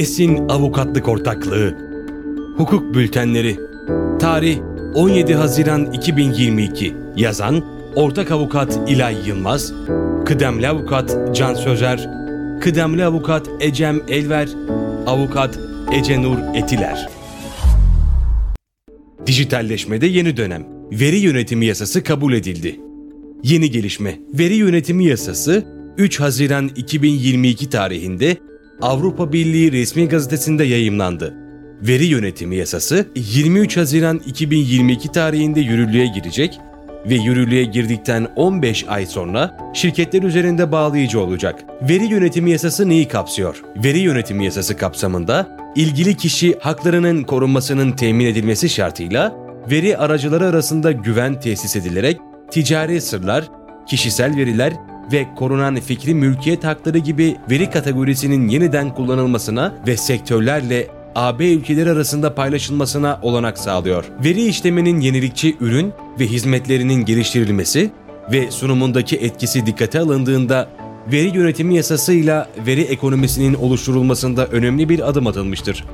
Esin Avukatlık Ortaklığı. Hukuk Bültenleri. Tarih 17 Haziran 2022 Yazan Ortak Avukat İlay Yılmaz. Kıdemli Avukat Can Sözer. Kıdemli Avukat Ecem Elver. Avukat Ece Nur Etiler. Dijitalleşmede yeni dönem. Veri yönetimi yasası kabul edildi. Yeni gelişme. Veri yönetimi yasası 3 Haziran 2022 tarihinde Avrupa Birliği resmi gazetesinde yayımlandı. Veri yönetimi yasası 23 Haziran 2022 tarihinde yürürlüğe girecek ve yürürlüğe girdikten 15 ay sonra şirketler üzerinde bağlayıcı olacak. Veri yönetimi yasası neyi kapsıyor? Veri yönetimi yasası kapsamında ilgili kişi haklarının korunmasının temin edilmesi şartıyla veri aracıları arasında güven tesis edilerek ticari sırlar, kişisel veriler ve korunan fikri mülkiyet hakları gibi veri kategorisinin yeniden kullanılmasına ve sektörlerle AB ülkeleri arasında paylaşılmasına olanak sağlıyor. Veri işleminin yenilikçi ürün ve hizmetlerinin geliştirilmesi ve sunumundaki etkisi dikkate alındığında veri yönetimi yasasıyla veri ekonomisinin oluşturulmasında önemli bir adım atılmıştır.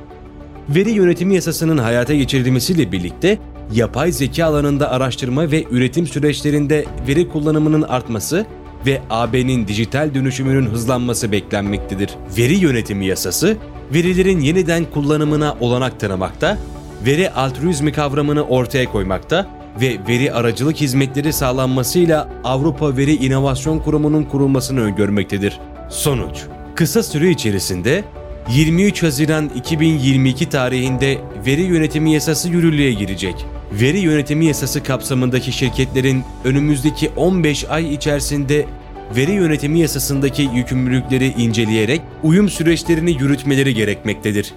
Veri yönetimi yasasının hayata geçirilmesiyle birlikte yapay zeka alanında araştırma ve üretim süreçlerinde veri kullanımının artması ve AB'nin dijital dönüşümünün hızlanması beklenmektedir. Veri yönetimi yasası, verilerin yeniden kullanımına olanak tanımakta, veri altruizmi kavramını ortaya koymakta ve veri aracılık hizmetleri sağlanmasıyla Avrupa Veri İnovasyon Kurumu'nun kurulmasını öngörmektedir. Sonuç Kısa süre içerisinde 23 Haziran 2022 tarihinde veri yönetimi yasası yürürlüğe girecek. Veri yönetimi yasası kapsamındaki şirketlerin önümüzdeki 15 ay içerisinde veri yönetimi yasasındaki yükümlülükleri inceleyerek uyum süreçlerini yürütmeleri gerekmektedir.